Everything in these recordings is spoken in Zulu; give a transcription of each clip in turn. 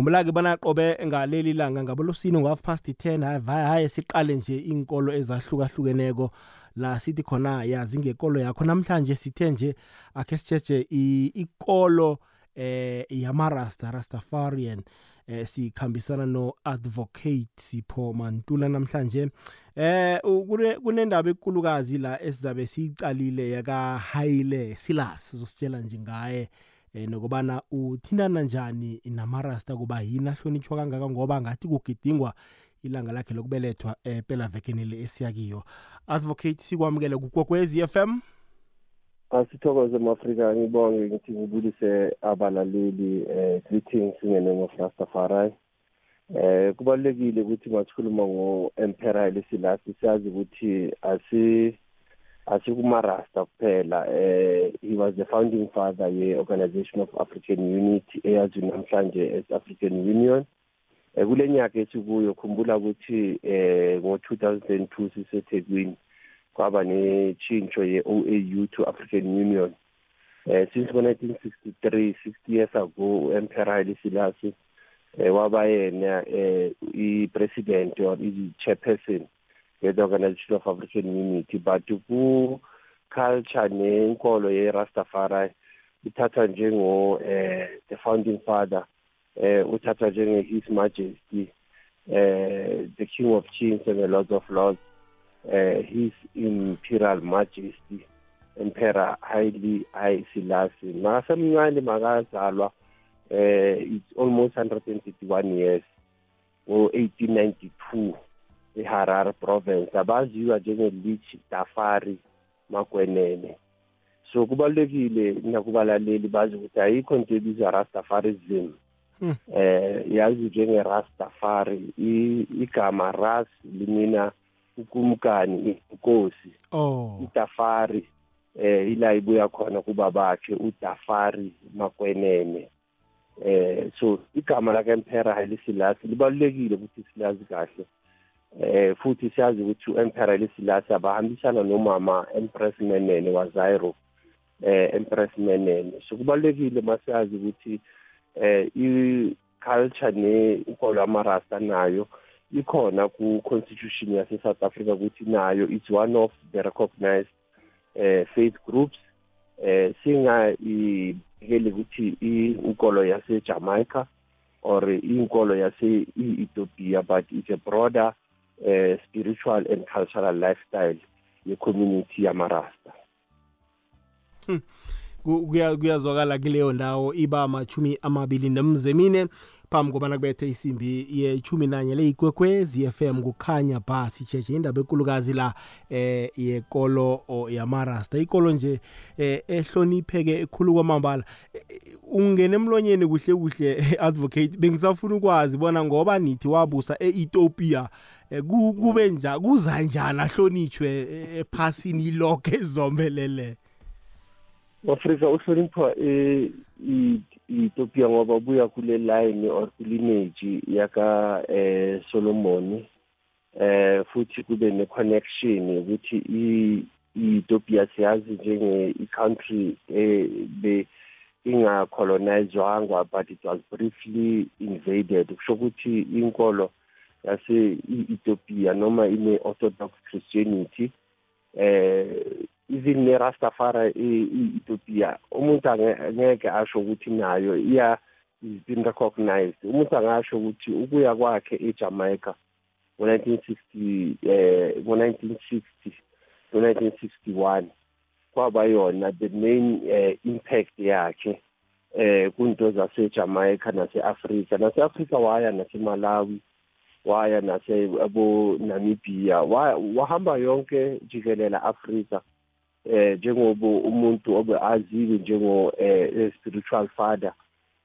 khumbula-ke bona qobe ngaleli langa ngabolosini ngo-half past 10 hayi hayi siqale nje inkolo ezahlukahlukeneko. La sithi khona yazi ngekolo yakho namhlanje sithe nje akhe sitsheje ikolo eh yamarasta rastafarian eh sikhambisana no-advocate sipho mantula namhlanje. Eh kunendaba ekulukazi la esizabe siyicalile yaka-haile silas sizositshela nje ngaye. eh nokubana uthindana njani namarasta kuba yini ahlonitshwa kangaka ngoba ngathi kugidingwa ilanga lakhe lokubelethwa empela vekeni le esiyakiyo advocate sikwamukele kukwekwezi FM asithokoze mafrika ngibonge ngithi ngibulise abalaleli eh greetings in the name of Rastafari eh kubalekile ukuthi masikhuluma ngo-emperor Haile Selassie siyazi ukuthi asi asikumarasta kuphela eh he was the founding father ye-organization of african unity eyaziwa namhlanje as african union. Eh kule nyaka esikuyo khumbula ukuthi eh ngo-2002 sisethekwini kwaba netshintsho ye-OAU to African Union. Eh since 1963 60 years ago uEmperor Haile Selassie eh waba yena eh i-president or i-chairperson ye-the Organization of African Unity but ku culture nenkolo ye-Rastafari ithathwa njengo eh the founding father eh uthathwa njenge his majesty eh the king of kings and the lord of lords uh, his imperial majesty emperor Haile I Selassie. Makasemncane makazalwa eh it's almost 131 years ngo-1892 eHarare province abaziwa njenge-Lich Tafari Makwenene. So kubalulekile nakubalaleli bazi ukuthi ayikho into ebizwa Rastafarism. Hmm. eh yazi njenge-Rastafari igama ras limina ukumkani inkosi. Oh. Itafari eh ila ibuya khona kuba bakhe udafari makwenene. Eh so igama la emperor Haile Selassie libalulekile ukuthi silazi kahle. Eh futhi siyazi ukuthi uemperor Haile Selassie abahambisana nomama Empress Menene wa Zaire eh Empress Menene so kubalulekile masiyazi ukuthi eh i culture ne inkolo amarasta nayo ikhona ku-constitution yase-south africa ukuthi nayo it's one of the recognized uh, faith groups. Eh singayibekeli ukuthi inkolo yase-jamaica or inkolo yase-ethiopia but it's a broader uh, spiritual and cultural lifestyle ye-community yamarasta. Hmm. kuyazwakala kuleyo ndawo iba machumi amabili nemzemine phambi kobana kubethe isimbi yechumi nanye le ikwekwezi FM kukhanya ba sitsheje indaba ekulukazi la eh yekolo yamarasta. Ikolo nje eh ehlonipheke ekhulu kwamambala. Ungene emlonyeni kuhle kuhle advocate bengisafuna ukwazi bona ngoba nithi wabusa e-Ethiopia kube njani kuza njani ahlonitshwe ephasini lonke ezombelele? Afrika uhlonipha i-Ethiopia ngoba ubuya kule line or lineage yaka eh Solomon eh futhi kube ne connection ukuthi i-Ethiopia siyazi njenge i-country eh be inga colonizedwanga but it was briefly invaded. Kusho ukuthi inkolo yase Ethiopia noma ine orthodox christianity eh even ne-rastafari e-ethiopia umuntu angeke asho ukuthi nayo iya is been recognized. Umuntu angasho ukuthi ukuya kwakhe ejamaica ngo-1960 eh ngo-1960 ngo-1961 kwaba yona the main uh, impact yakhe eh kunto zasejamaica nase-afrika. Nase-afrika waya nasemalawi. Waya nase abo namibia. Wahamba yonke jikelela afrika eh njengoba umuntu obe aziwe njengo eh spiritual father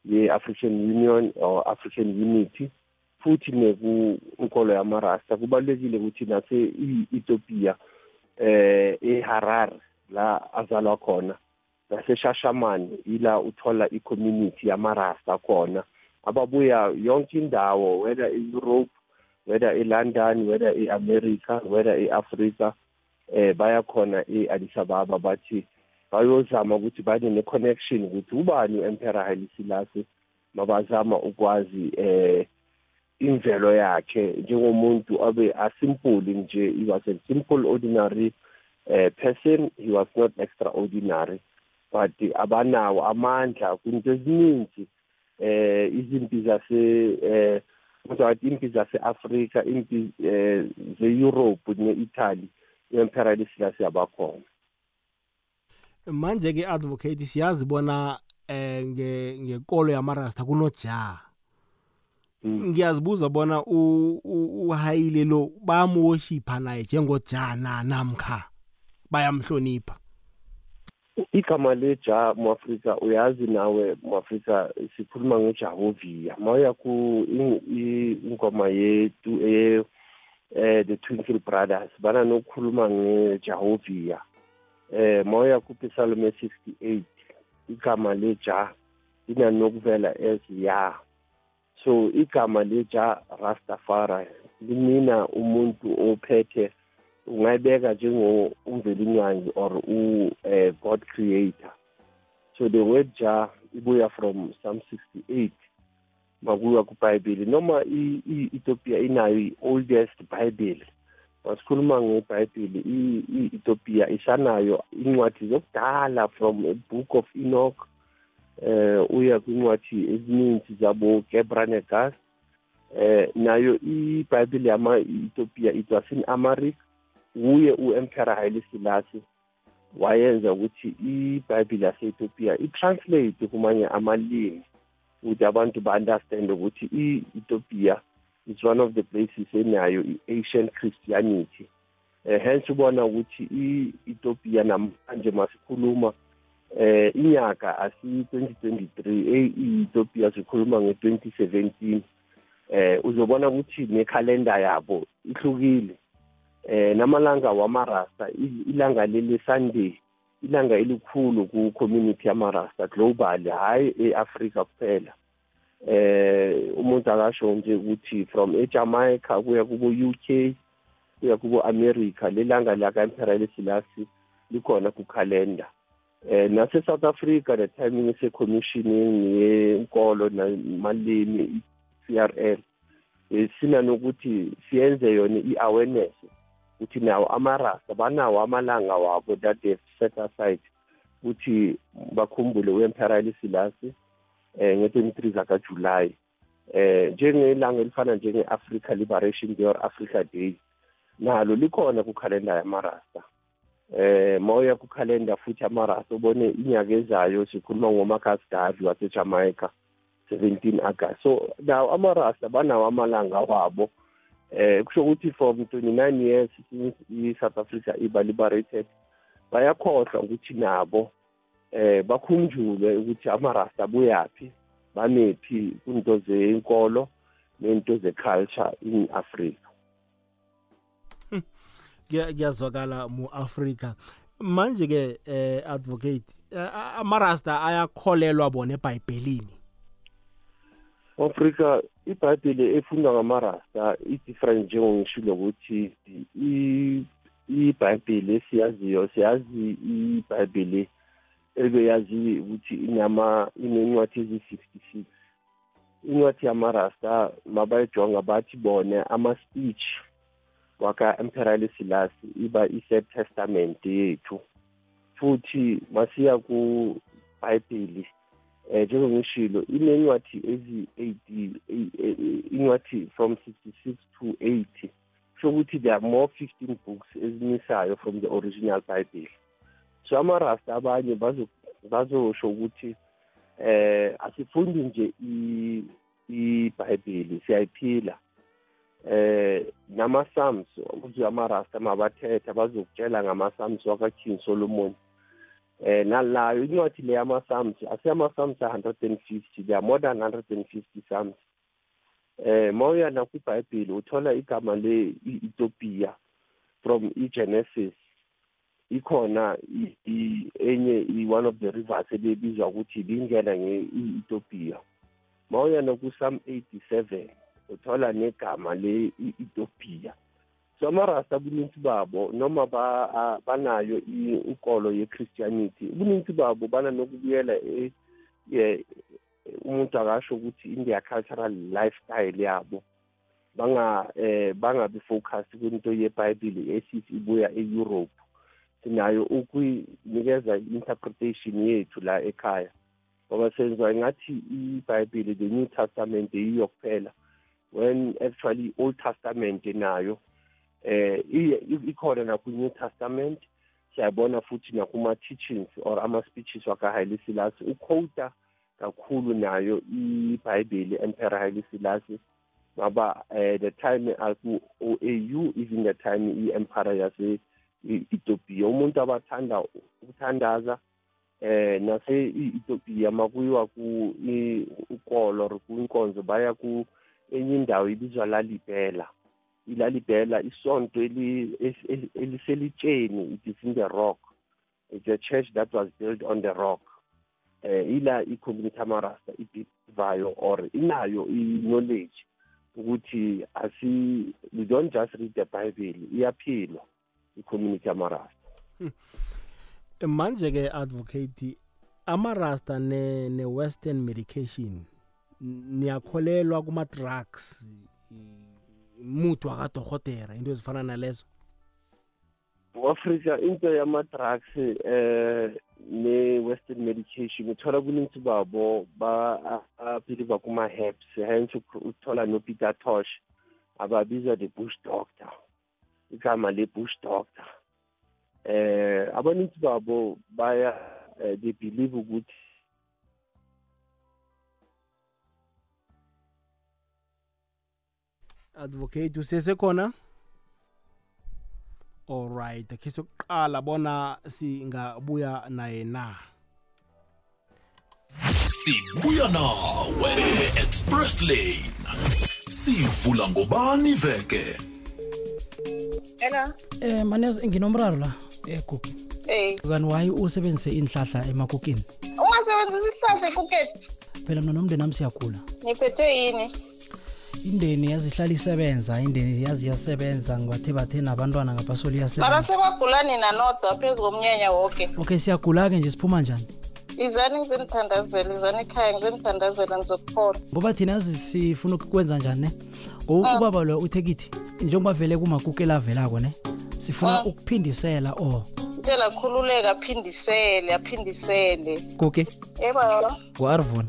ye-African Union or African Unity futhi neku inkolo yamarasta. Kubalekile ukuthi nase i-Ethiopia eh eHarare la azalwa khona naseshashamani ila uthola i-community yamarasta khona. Ababuya yonke indawo whether e-Europe whether e-London whether e-America whether e-Africa eh bayakhona e-Addis Ababa bathi bayozama ukuthi bane ne-connection ukuthi ubani u-Emperor Haile Selassie mabazama ukwazi eh imvelo yakhe njengomuntu abe asimple nje he was a simple ordinary uh, person. He was not extraordinary but abanawo amandla. Kunto eziningi eh izimpi zase eh manje impi zase-Afrika impi eh ze-Europe ne-Italy i-imperialist lasiyabakhona manje ke advocate siyazi bona eh ngekolo yamarasta kunoja mm. ngiyazibuza bona uhayile lo bayamuworshipha naye njengojana namkha bayamhlonipha? Igama leja muafrika uyazi nawe muafrika sikhuluma ngejahovia. Mawuya ku ingoma yetu eh the twinkle brothers bana nokukhuluma ngejahovia. Eh mawuya kupsalm 68 igama leja linanokuvela as ya. So igama leja rastafari limina umuntu ophethe ungayibeka njengomvelinyanyi or u-god uh, creator. So the word ja ibuya from psalm 68 makuya kubhayibheli. Noma i-ethiopia inayo i-oldest bible masikhuluma ngebhayibheli i-ethiopia isanayo incwadi zokudala from a book of enoch eh uya kwincwadi ezininzi zabo Gebranegas eh nayo iBhayibheli yama-Ethiopia it was in Amharic. Uye u-Emperor Haile Selassie wayenza ukuthi iBhayibheli yase-Ethiopia i-translate kumanye amalimi ukuthi abantu ba-understand ukuthi i-Ethiopia is one of the places enayo i-Asian Christianity. Eh hence ubona ukuthi i-Ethiopia namanje masikhuluma eh inyaka asi 2023 e-Ethiopia sikhuluma nge-2017 eh uzobona ukuthi nekhalenda yabo ihlukile. Eh namalanga wamarasta ilanga leli Sunday ilanga elikhulu ku community yamarasta global hayi eAfrica kuphela. Eh umuntu akasho nje ukuthi from eJamaica kuya kubo UK kuya kubo America lelanga la kaMperial Selassie likhona ku calendar eh nase South Africa the timing ise commissioning yenkolo namalimi CRL eh sina nokuthi siyenze yona iawareness. Ukuthi nawo amarasta banawo amalanga wabo that they set aside ukuthi bakhumbule u-emperali silasi um nge-23 zaka zakajulayi. Um njengelanga elifana njenge-Africa Liberation Day or Africa Day nalo likhona ku calendar yamarasta eh mawuya ku calendar futhi amarasta ubone inyaka ezayo sikhuluma ngoMarcus Garvey waseJamaica 17 August so nawo amarasta banawo amalanga wabo eh kusho ukuthi from 29 years since i-South Africa iba liberated. Bayakhohlwa ukuthi nabo eh bakhunjule ukuthi amarasta buyaphi bamephi kunto zenkolo nento ze-culture in Africa kuyazwakala mu-afrika. Manje-ke eh advocate amarasta ayakholelwa bona ebhayibhelini. Afrika ibhayibheli efundwa ngamarasta i-different njengongishilo ukuthi ibhayibheli esiyaziyo siyazi ibhayibheli ebeyazi ukuthi inama inencwadi ezi-66 incwadi yamarasta mabayijonga bathi bona ama-speech waka-Emperor Selassie iba i-Third Testament yethu. Futhi masiya ku Bible eh njengongishilo inencwadi ezi-80 incwadi from 66 to 80 so ukuthi there are more 15 books ezimisayo from the original Bible. So amarasta abanye bazosho ukuthi eh asifundi nje iBhayibheli siyayiphila. Eh nama-psalms ukuthi amarasta mabathetha bazokutshela ngama-psalms wakaking solomon. Eh nalayo incwadi le yama-psalms aseyama-psalms a-150 there are more than 150 psalms eh mawuya nakwibhayibheli uthola igama le-ethiopia from i-genesis. Ikhona enye i-one of the rivers ebebizwa ukuthi ibingena nge-ethiopia mawuya naku-psalm 87 uthola negama le-Ethiopia so amarasta ubuninzi babo noma ba banayo inkolo ye-Christianity ubuninzi babo bana nokubuyela umuntu akasho ukuthi in their cultural lifestyle yabo. Banga eh bangabi focus kwinto yeBhayibheli esithi ibuya eEurope. Sinayo ukuyinikeza interpretation yethu la ekhaya. Ngoba senziwa ngathi iBhayibheli the New Testament yiyo kuphela when actually Old Testament nayo eh ikhona na ku New Testament siyabona futhi nakuma teachings or ama speeches waka Haile Selassie uquota kakhulu nayo iBhayibheli Emperor Haile Selassie ngaba eh the time aku OAU even the time i-empire yase Ethiopia umuntu abathanda ukuthandaza eh nase i-Ethiopia makuyiwa ku ukolo or kwinkonzo baya ku enye indawo ibizwa lalibhela ilalibhela isonto eliselitsheni it is in the rock. It's a church that was built on the rock. Eh ila i-community amarasta ibhivayo or inayo i-knowledge ukuthi asi we don't just read the bible iyaphilwa i-community amarasta hmm. manje ke advocate amarasta ne ne western medication niyakholelwa kuma drugs muthi wakadokotera into ezifana nalezo? Afrika into yama-drugs eh ne-western medication uthola kuningi babo ba-believe kuma-herbs hence uthola no-peter tosh ababizwa the bush doctor igama le-bush doctor. Eh abaningi babo baya eh, they believe ukuthi advocate usesekhona alright akhe sokuqala bona singabuya naye na sibuya nawe express lane sivula ngobani veke Hello. Eh manezi nginomraro la egugi. Eh. Kanti why usebenzise inhlahla emakukini? Ungasebenzisa isihlahla ekuketi. Phela mina nomndeni nami siyagula. Niphethwe yini? Indeni yazihlala isebenza, indeni yazi yasebenza ngibathe bathe nabantwana ngapasoli Mara yasebenza. sebagulani nanodwa phezu komnyanya woke. Okay siyagula ke nje siphuma njani? Izani ngizenithandazela, izani ekhaya ngizenithandazela nizokuphola. Ngoba thina yazi sifuna ukwenza njani ne? Ngoba ubaba lo uthe kithi njengoba vele kumakukela avelako ne? Sifuna Mm. ukuphindisela oh. Tshela khululeka aphindisele, aphindisele. Koke Yebo. nguArvon.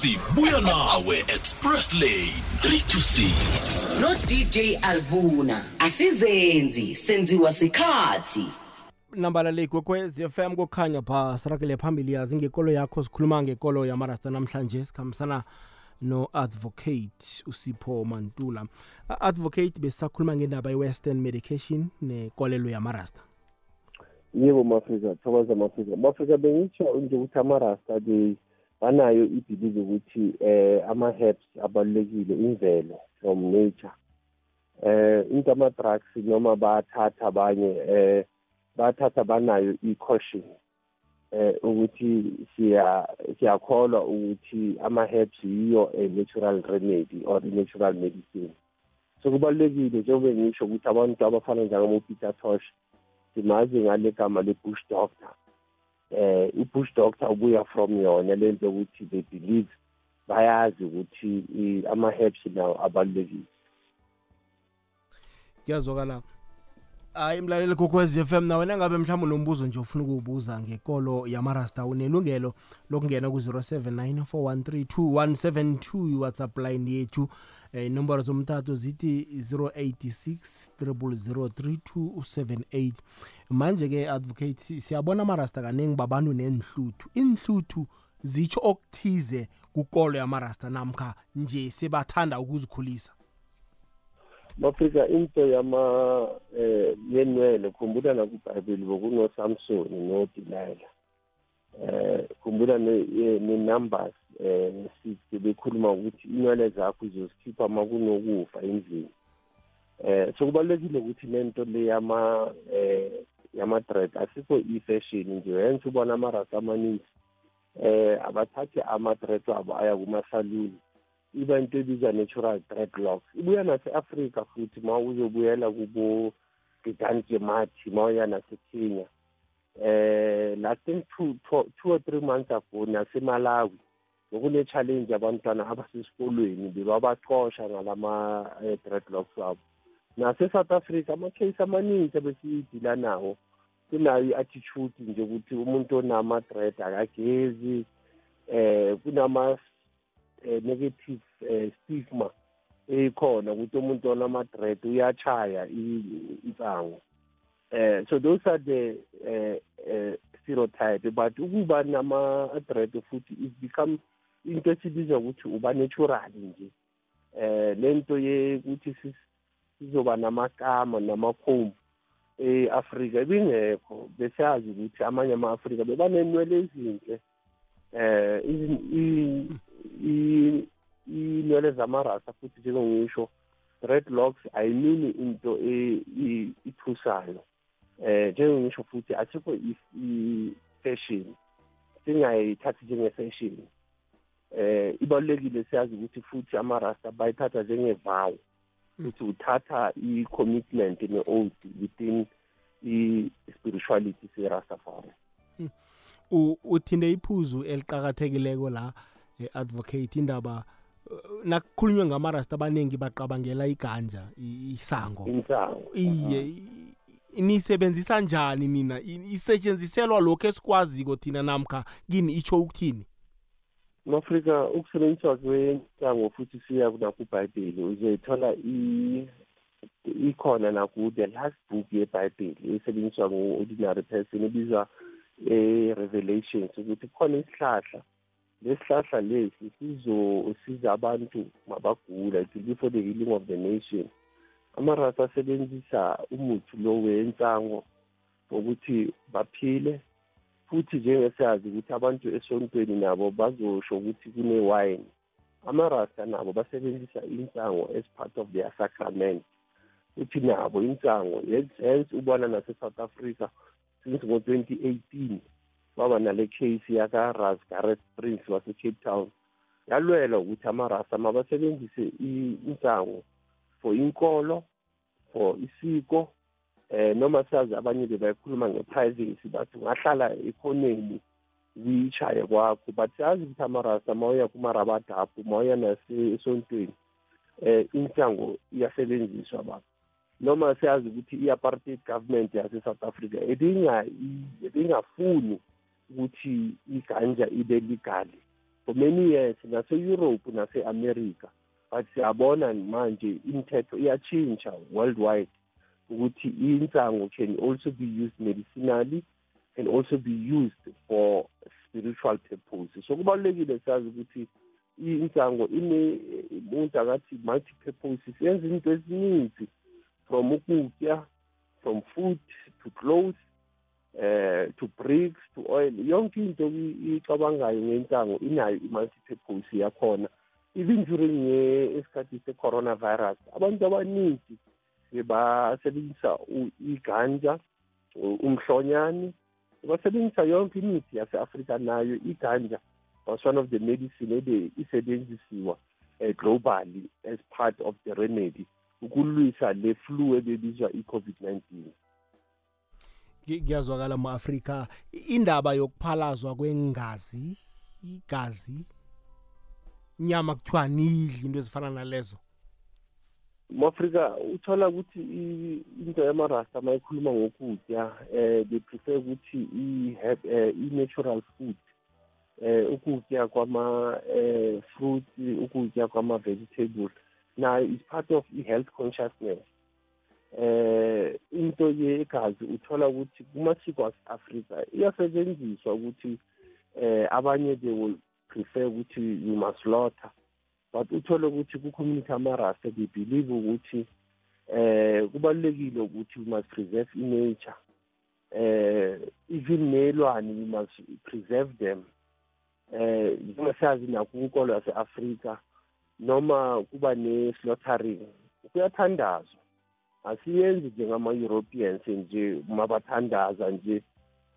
Sibuya nawe express lane 3 to 6 no DJ Alvuna asizenzi senziwa sikhathi. Nambala le kwekwez FM kokhanya pha sirakele phambili yazi ngekolo yakho sikhuluma ngekolo yamarasta namhlanje sikhambisana no-advocate usipho mantula. Advocate besisakhuluma ngendaba ye-western medication nekolelo yamarasta. Yebo mafrika thokoza mafrika mafrika bengitsho nje ukuthi amarasta they banayo ibhilive ukuthi eh ama-herbs abalulekile imvelo from nature. Eh into ama-drugs noma bathatha abanye eh bathatha banayo i-caution eh ukuthi siya siyakholwa ukuthi ama-herbs yiyo a natural remedy or i-natural medicine. So kubalulekile njengoba ngisho ukuthi abantu abafana njengamo-peter tosh simazi ngale gama le-bush doctor. Eh i-bush doctor ubuya from yona lento ukuthi they believe bayazi ukuthi i- ama-herbs nawo abalulekile. Kuyazwakala. Hayi mlaleli kokwez FM nawe nangabe mhlawumbe unombuzo nje ufuna ukuwubuza ngekolo yamarasta unelungelo lokungena ku-0794132172 iwhatsapp line yethu. eh, inomboro zomtato zithi 086 003278 manje-ke advocate siyabona amarasta kaningi babantu nenhluthu inhluthu zitsho okuthize kukolo yamarasta namkha nje sebathanda ukuzikhulisa. Mafrika into yama eh yenwele khumbula nakubhayibheli bokunosamsoni nodilila eh khumbula ne-numbers eh sithi bekhuluma ukuthi inwele zakho uzozikhipha uma kunokufa endlini. Eh so kubalulekile ukuthi lento le yama eh yama-dread asikho i-fashion nje hence ubona amarasa amaningi. Eh abathathe ama-dread wabo aya kumasaluni iba into ebizwa natural dreadlocks ibuya nase-afrika futhi ma uzobuyela kubo giganti mathi ma uya nasekenya eh last thing two, two, two or three months ago nasemalawi ngokune-challenge abantwana abasesikolweni bebabacosha ngalama-dreadlocks wabo nase-south africa ama-case amaningi abesidila nawo kunayo i-attitude nje ukuthi umuntu onama-dread akagezi eh kunama eh, negative eh, stigma ekhona ukuthi umuntu onama-dread uyachaya insango eh so those are the uh, uh, stereotype but ukuba nama-dread futhi it become into esibiza ukuthi uba natural nje. Eh lento yokuthi sizoba namakama namakhomu e-Afrika ibingekho. Besazi ukuthi amanye ama-Afrika bebanenwele ezinhle. Eh inwele zamarasa futhi njengongisho dreadlocks ayimini into ithusayo eh njengongisho futhi asikho i-fashion singayithathi njenge-fashion eh ibalulekile siyazi ukuthi futhi amarasta bayithatha njengevawo ukuthi uthatha i-commitment ne-oath within i-spirituality se-rastafari uthinde iphuzu eliqakathekileko la advocate indaba nakukhulunywe ngamarasta abaningi baqabangela iganja isango iye nisebenzisa njani nina isetshenziselwa lokho esikwaziko thina namkha kini itsho ukuthini? Mafrika ukusebenziswa kwensango futhi siya nakubhayibheli uzoyithola ikhona naku-the last book yebhayibheli esebenziswa ngu-ordinary person ebizwa e-revelations ukuthi kukhona isihlahla. Lesihlahla lesi sizosiza abantu mabagula it will be for the healing of the nation. Amarasa asebenzisa umuthi lo wensango wokuthi baphile futhi njengesazi ukuthi abantu esontweni nabo bazosho ukuthi kune-wine amarasta nabo basebenzisa insango as part of their sacrament futhi nabo insango hence ubona nase-south africa since ngo-twenty eighteen baba nale case yaka-ras gareth prince wase-cape town. Yalwela ukuthi amarasta mabasebenzise insango for inkolo for isiko eh noma sazi abanye bebayikhuluma nge-privacy bathi ungahlala ekhoneni kuyichaye kwakho. But siyazi ukuthi amarasa ma uya kumarabadaphu ma uya nasesontweni eh insango iyasebenziswa ba noma siyazi ukuthi i-apartheid government yase-south africa ebingafuni ukuthi iganja ibe legali for many years nase-europe nase-america but siyabona manje imithetho iyatshintsha worldwide ukuthi insango can also be used medicinally can also be used for spiritual purposes. So kubalulekile sazi ukuthi insango umuntu akathi multi purposes yenza into eziningi from ukutya from food to clothes eh to bricks to oil. Yonke into icabangayo ngensango inayo i-multi purpose yakhona even during esikhathi se-coronavirus abantu abaningi basebenzisa iganja umhlonyane basebenzisa yonke imithi yase-afrika nayo. Iganja was one of the medicine ebe isebenzisiwa uh, globally as part of the remedy ukulwisa le flu ebebizwa i-covid-19 kuyazwakala mu-afrika indaba yokuphalazwa kwengazi igazi? Inyama kuthiwa nidli into ezifana nalezo? Mu-afrika uthola ukuthi into yamarasta ma ikhuluma ngokudya um they prefer ukuthi i-natural food um ukudya kwama-fruit ukudya kwama-vegetables. Nayo is part of i-health consciousness. Eh into yegazi uthola ukuthi kumasiko ase-afrika iyasetshenziswa ukuthi eh abanye they will prefer ukuthi you must slaughter. But uthole ukuthi ku-community amarasta they believe ukuthi eh kubalulekile ukuthi we must preserve i-nature. Eh even nelwane we must preserve them. Eh njengasazi nakunkolo yase-afrika noma kuba ne-slaughtering kuyathandazwa. Asiyenzi njengama-europeans nje mabathandaza nje.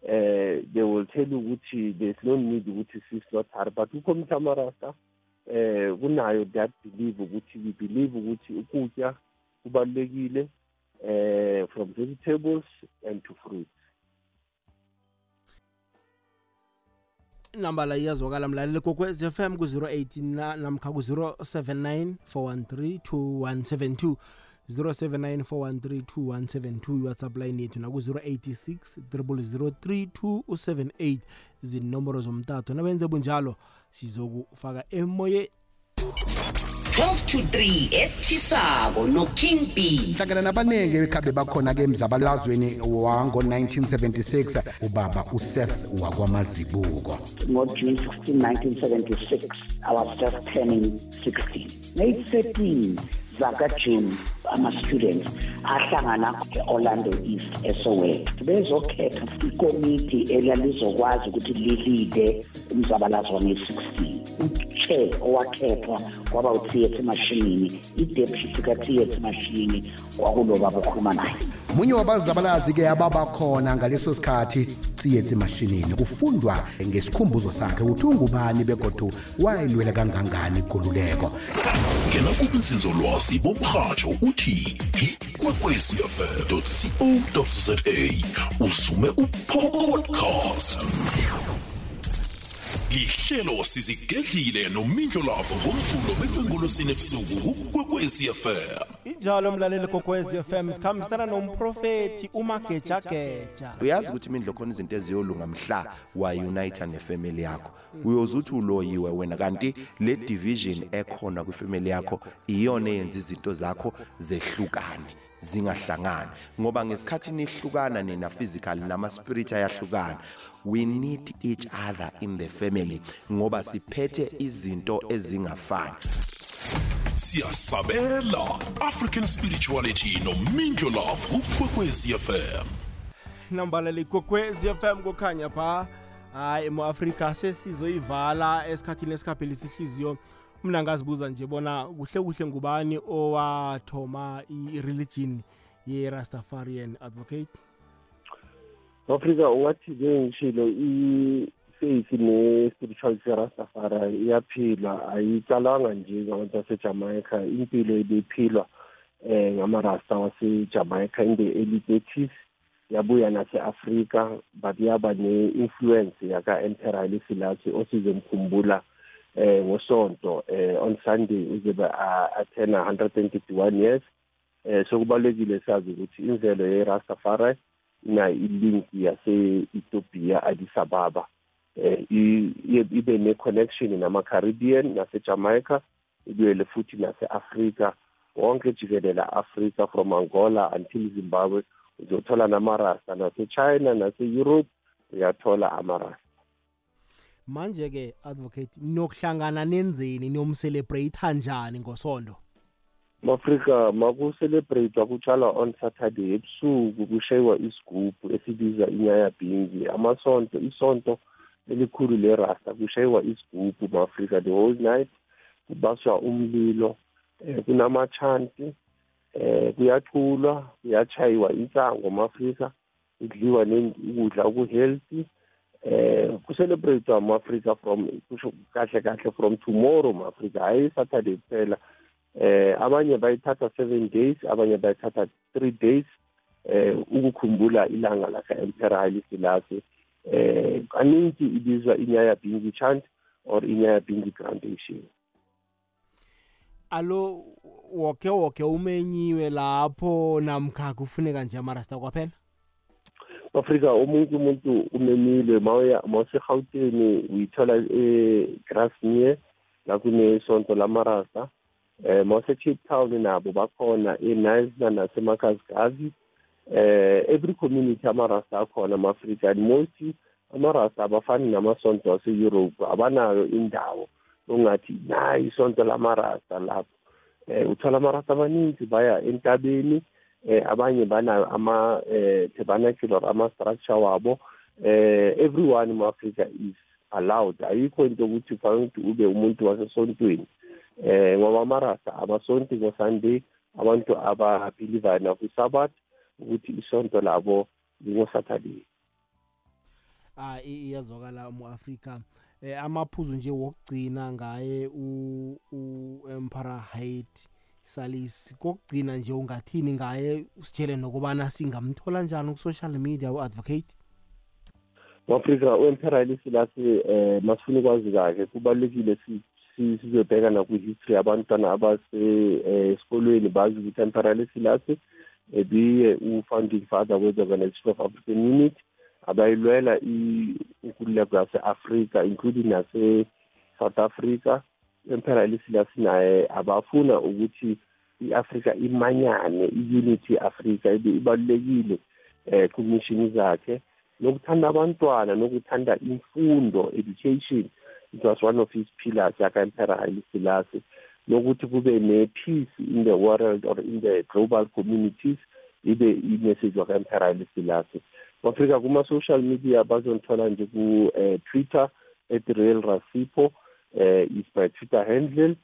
Eh they will tell you ukuthi there's no need ukuthi si-slaughter but ukhomitha amarasta eh kunayo that believe ukuthi we believe ukuthi ukutya kubalulekile eh from vegetables and to fruits. Inamba la iyazwakala mlaleli kokwez FM ku-018 na- namkha ku-079 413 2172 079 413 2172 iwhatsapp line yethu naku-086 3278 zinomboro zomtato nabenze bunjalo sizokufaka emoyeni 12 to 3 etchisako noking b. Hlangana nabaningi ekhabe bakhona-ke emzabalazweni wango-1976 ubaba usef wakwamazibuko. ngo-June 16, 1976, I was just turning 16. Ngeyithirteen zaka-June ama-students ahlangana e-Orlando East eSoweto. Bezokhetha ikomiti elalizokwazi ukuthi lilide umzabalazo wange-16 uchair owakhethwa kwaba utheatre mashinini. I-deputy ka-theatre mashinini kwakuloba bokhuluma naye munye wabazabalazi-ke ababakhona ngaleso sikhathi tsiyetsi mashinini. Kufundwa ngesikhumbuzo sakhe ukuthi ungubani begodu wayilwela kangangani ikululeko ngena kubunzinzolwazi bomrhatsho uthi ikwekwecfm co za usume upodcast. Lihlelo sizigedlile nomindlo lavo ngomvulo bekwengolosini ebusuku kukwekwecfm injalo mlaleli kokwez FM sikhambisana nomprofethi umagejageja. Uyazi ukuthi imindlo khona izinto eziyolunga mhla wayunita nefemeli yakho. Uyoze uthi uloyiwe wena kanti le division ekhona kwifemeli yakho iyona eyenza izinto zakho zehlukane zingahlangani. Ngoba ngesikhathi nihlukana nina physical nama spirit ayahlukana. We need each other in the family ngoba siphethe izinto ezingafani. Siyasabela african spirituality nomindlo love kukwekwecfm nambaleli kokwez FM kukhanya pha. Hayi emu-afrika sesizoyivala esikhathini esikhaphilisa ihliziyo mina ngazibuza nje bona kuhle kuhle ngubani owathoma i-religion ye-rastafarian advocate? Afrika wathi njengishilo i-faith ne-spirituality rastafari iyaphilwa ayicalanga nje ngabantu basejamaica. Impilo ibiphilwa eh ngamarasta wasejamaica in the early thirties yabuya nase-afrika but yaba ne-influence yaka-emperor Haile Selassie osizomkhumbula eh ngosonto eh on sunday uzobe athena 131 years. Eh sokubalekile sazi ukuthi imvelo ye-rastafari ina ilink yase-ethiopia addis ababa. Eh i- i- ibe ne-connection nama-caribbean nase-jamaica ibuyele futhi nase-afrika. Wonke jikelela afrika from angola until zimbabwe uzothola namarasta nase-china nase-europe uyathola amarasta. Manje-ke advocate nokuhlangana nenzeni niyomcelebrate njani ngosonto mafrika makucelebrate kutshalwa on saturday ebusuku kushayiwa isigubhu esibiza inyaya bingi amasonto isonto elikhulu lerasta kushayiwa isigubhu mafrika the whole night kubaswa umlilo eh kunamachanti eh kuyaculwa kuyachayiwa insango mafrika kudliwa ukudla oku-healthy. Eh kucelebrate ama-afrika from kusho kahle kahle from tomorrow ma-afrika hayi saturday kuphela. Eh abanye bayithatha seven days abanye bayithatha three days eh ukukhumbula ilanga laka-emperor Haile Selassie. Eh kaningi ibizwa inyaya bingi chant or inyaya bingi foundation alo woke woke umenyiwe lapho namkha kufuneka nje amarasta kwaphela? Afrika umuntu umuntu umemile mawuya mawusegauteni uyithola egrasmere la kunesonto lamarasta eh mawuse-cape town nabo bakhona eNice nasemakazigazi eh every community amarasta akhona ama-afrika and most amarasta abafani namasonto ase-europe abanayo indawo ongathi nayi isonto lamarasta lapho. Eh uthola amarasta amaninzi baya entabeni eh abanye banayo ama eh tabernacular ama structure wabo eh everyone in Africa is allowed. Ayikho into ukuthi kufanele ukuthi ube umuntu wasesontweni. Eh ngoba amarasta abasonti ngosunday abantu ababelievayo nakusabat ukuthi isonto labo lingosaturday. Ah i- iyazwakala mu-afrika. Eh amaphuzu nje wokugcina ngaye u- u-emperor Haile salis kokugcina nje ungathini ngaye usitshele nokubana singamthola njani ku-social media u-advocate? Afrika uEmperor Selassie eh masifuna ukwazi kahle kubalekile sizobheka nakwi-history abantwana abase esikolweni bazi ukuthi Emperor Selassie ebiye u-founding father we-Organization of African Unity abayilwela inkululeko yase-afrika including nase-south africa. Emperor Selassie naye abafuna ukuthi i-afrika imanyane i-unity ye-afrika ibalulekile eh kumishini zakhe. Nokuthanda abantwana nokuthanda imfundo education it was one of his pillars yaka-emperor Haile Selassie nokuthi kube ne-peace in the world or in the global communities ibe i-message waka-emperor Haile Selassie Afrika kuma-social media bazongithola nje ku-twitter at real rasipo. Uh, is my twitter handle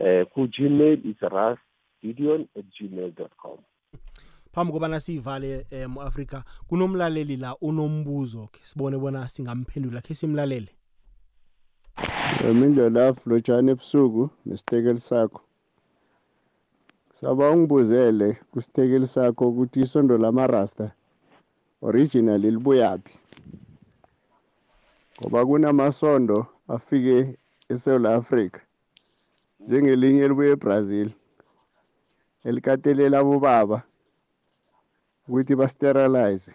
uh, ku-gmail is ras gideon at gmail com. Phambi kobana siyivale um mu-afrika kunomlaleli la unombuzo ke sibone bona singamphendula khe simlalele? Mindlolafu lotshani ebusuku nesitekeli sakho. Saba ungibuzele kusitekeli sakho ukuthi isondo lamarasta original libuyaphi? Ngoba kunamasondo afike eSouth Africa njengelinye elibuye eBrazil elikatelela bobaba ukuthi basterilize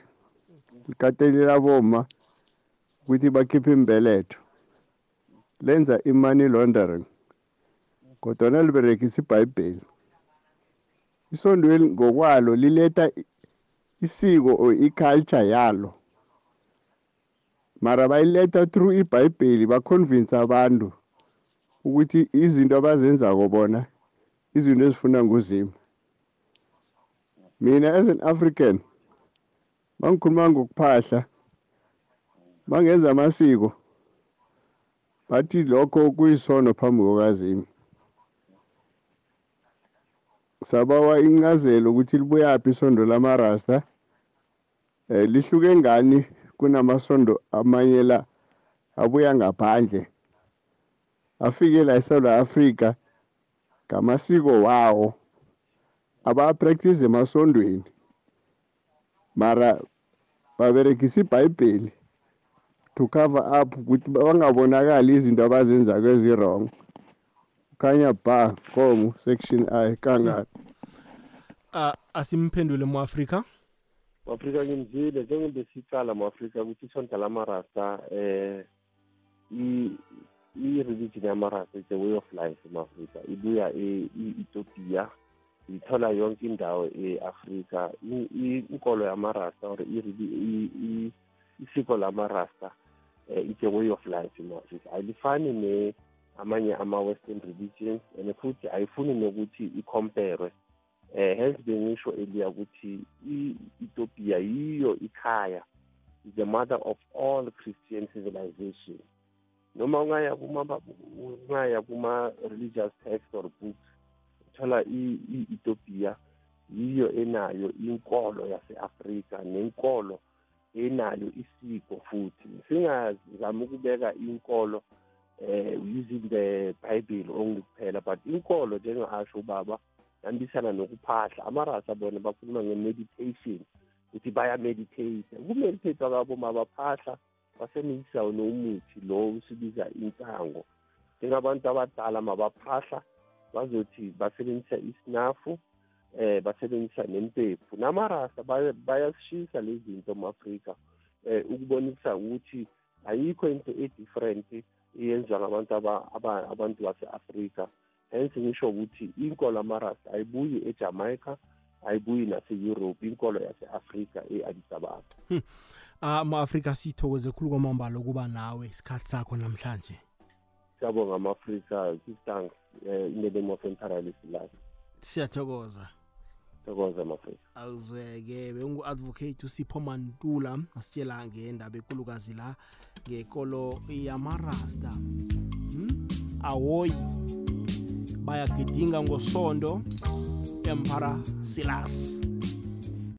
likatelela boma ukuthi bakhiphe imbeletho lenza i-money laundering kodwana liberekisa ibhayibheli. Isondweni ngokwalo liletha isiko or iculture yalo. Mara bayiletha through ibhayibheli baconvince abantu ukuthi izinto abazenzako bona izinto ezifuna nguzimu mina as an african mangikhuluma ngokuphahla mangenza amasiko bathi lokho kuyisono phambi kokazimu sabawa incazelo ukuthi libuyaphi isondo lamarasta eh lihluke ngani kunamasondo amanye la abuya ngaphandle. Afike la eSouth Africa ngamasiko wawo aba-practice emasondweni. Mara baberegisa ibhayibheli to cover up ukuthi bangabonakali izinto abazenzako ezi-wrong kukhanya ba komo section i kangani uh, asimphendule mu-afrika? Mu-afrika ngimzile njengobe sicala mu-afrika ukuthi isonto lamarasta eh i-religion yamarasta is a way of life ema-afrika ibuya e-ethiopia ithola yonke indawo e-afrika. Inkolo yamarasta or isiko lamarasta uh, it's a way of life ema-afrika ayilifani ne amanye ama-western religions and futhi ayifuni nokuthi icompare eh hence bengisho earlier ukuthi i-Ethiopia yiyo ikhaya is the mother of all Christian civilization noma ungaya kuma ungaya kuma religious text or books uthola i-Ethiopia yiyo enayo inkolo yase-Afrika nenkolo enayo isiko futhi. Singazama ukubeka inkolo eh using the bible only kuphela but inkolo njengasho ubaba yambisana nokuphahla. Amarasa bona bakhuluma nge-meditation ukuthi bayameditate. Ukumeditate kwabo mabaphahla basebenzisa nomuthi lo usibiza insango njengabantu abadala mabaphahla bazothi basebenzisa isinafu eh basebenzisa nempephu. Namarasa bayasishisa lezi zinto mu-afrika eh ukubonisa ukuthi ayikho into e-different iyenziwa ngabantu abantu base-afrika. Hence ngisho ukuthi inkolo amarasta ayibuyi ejamaica ayibuyi nase-europe inkolo yase-afrika e-addis ababa. Hmm. uh, ma-afrika sithokoze khulu kwamambala ukuba nawe isikhathi sakho namhlanje. Siyabonga ama-afrika thanks uh, in the name of emperor Selassie siyathokoza. Thokoza mafrika awuzweke bengu-advocate usipho mantula asitshela ngendaba ekulukazi la ngekolo yamarasta. Hmm? awoyi bayagidinga ngosondo empara silas.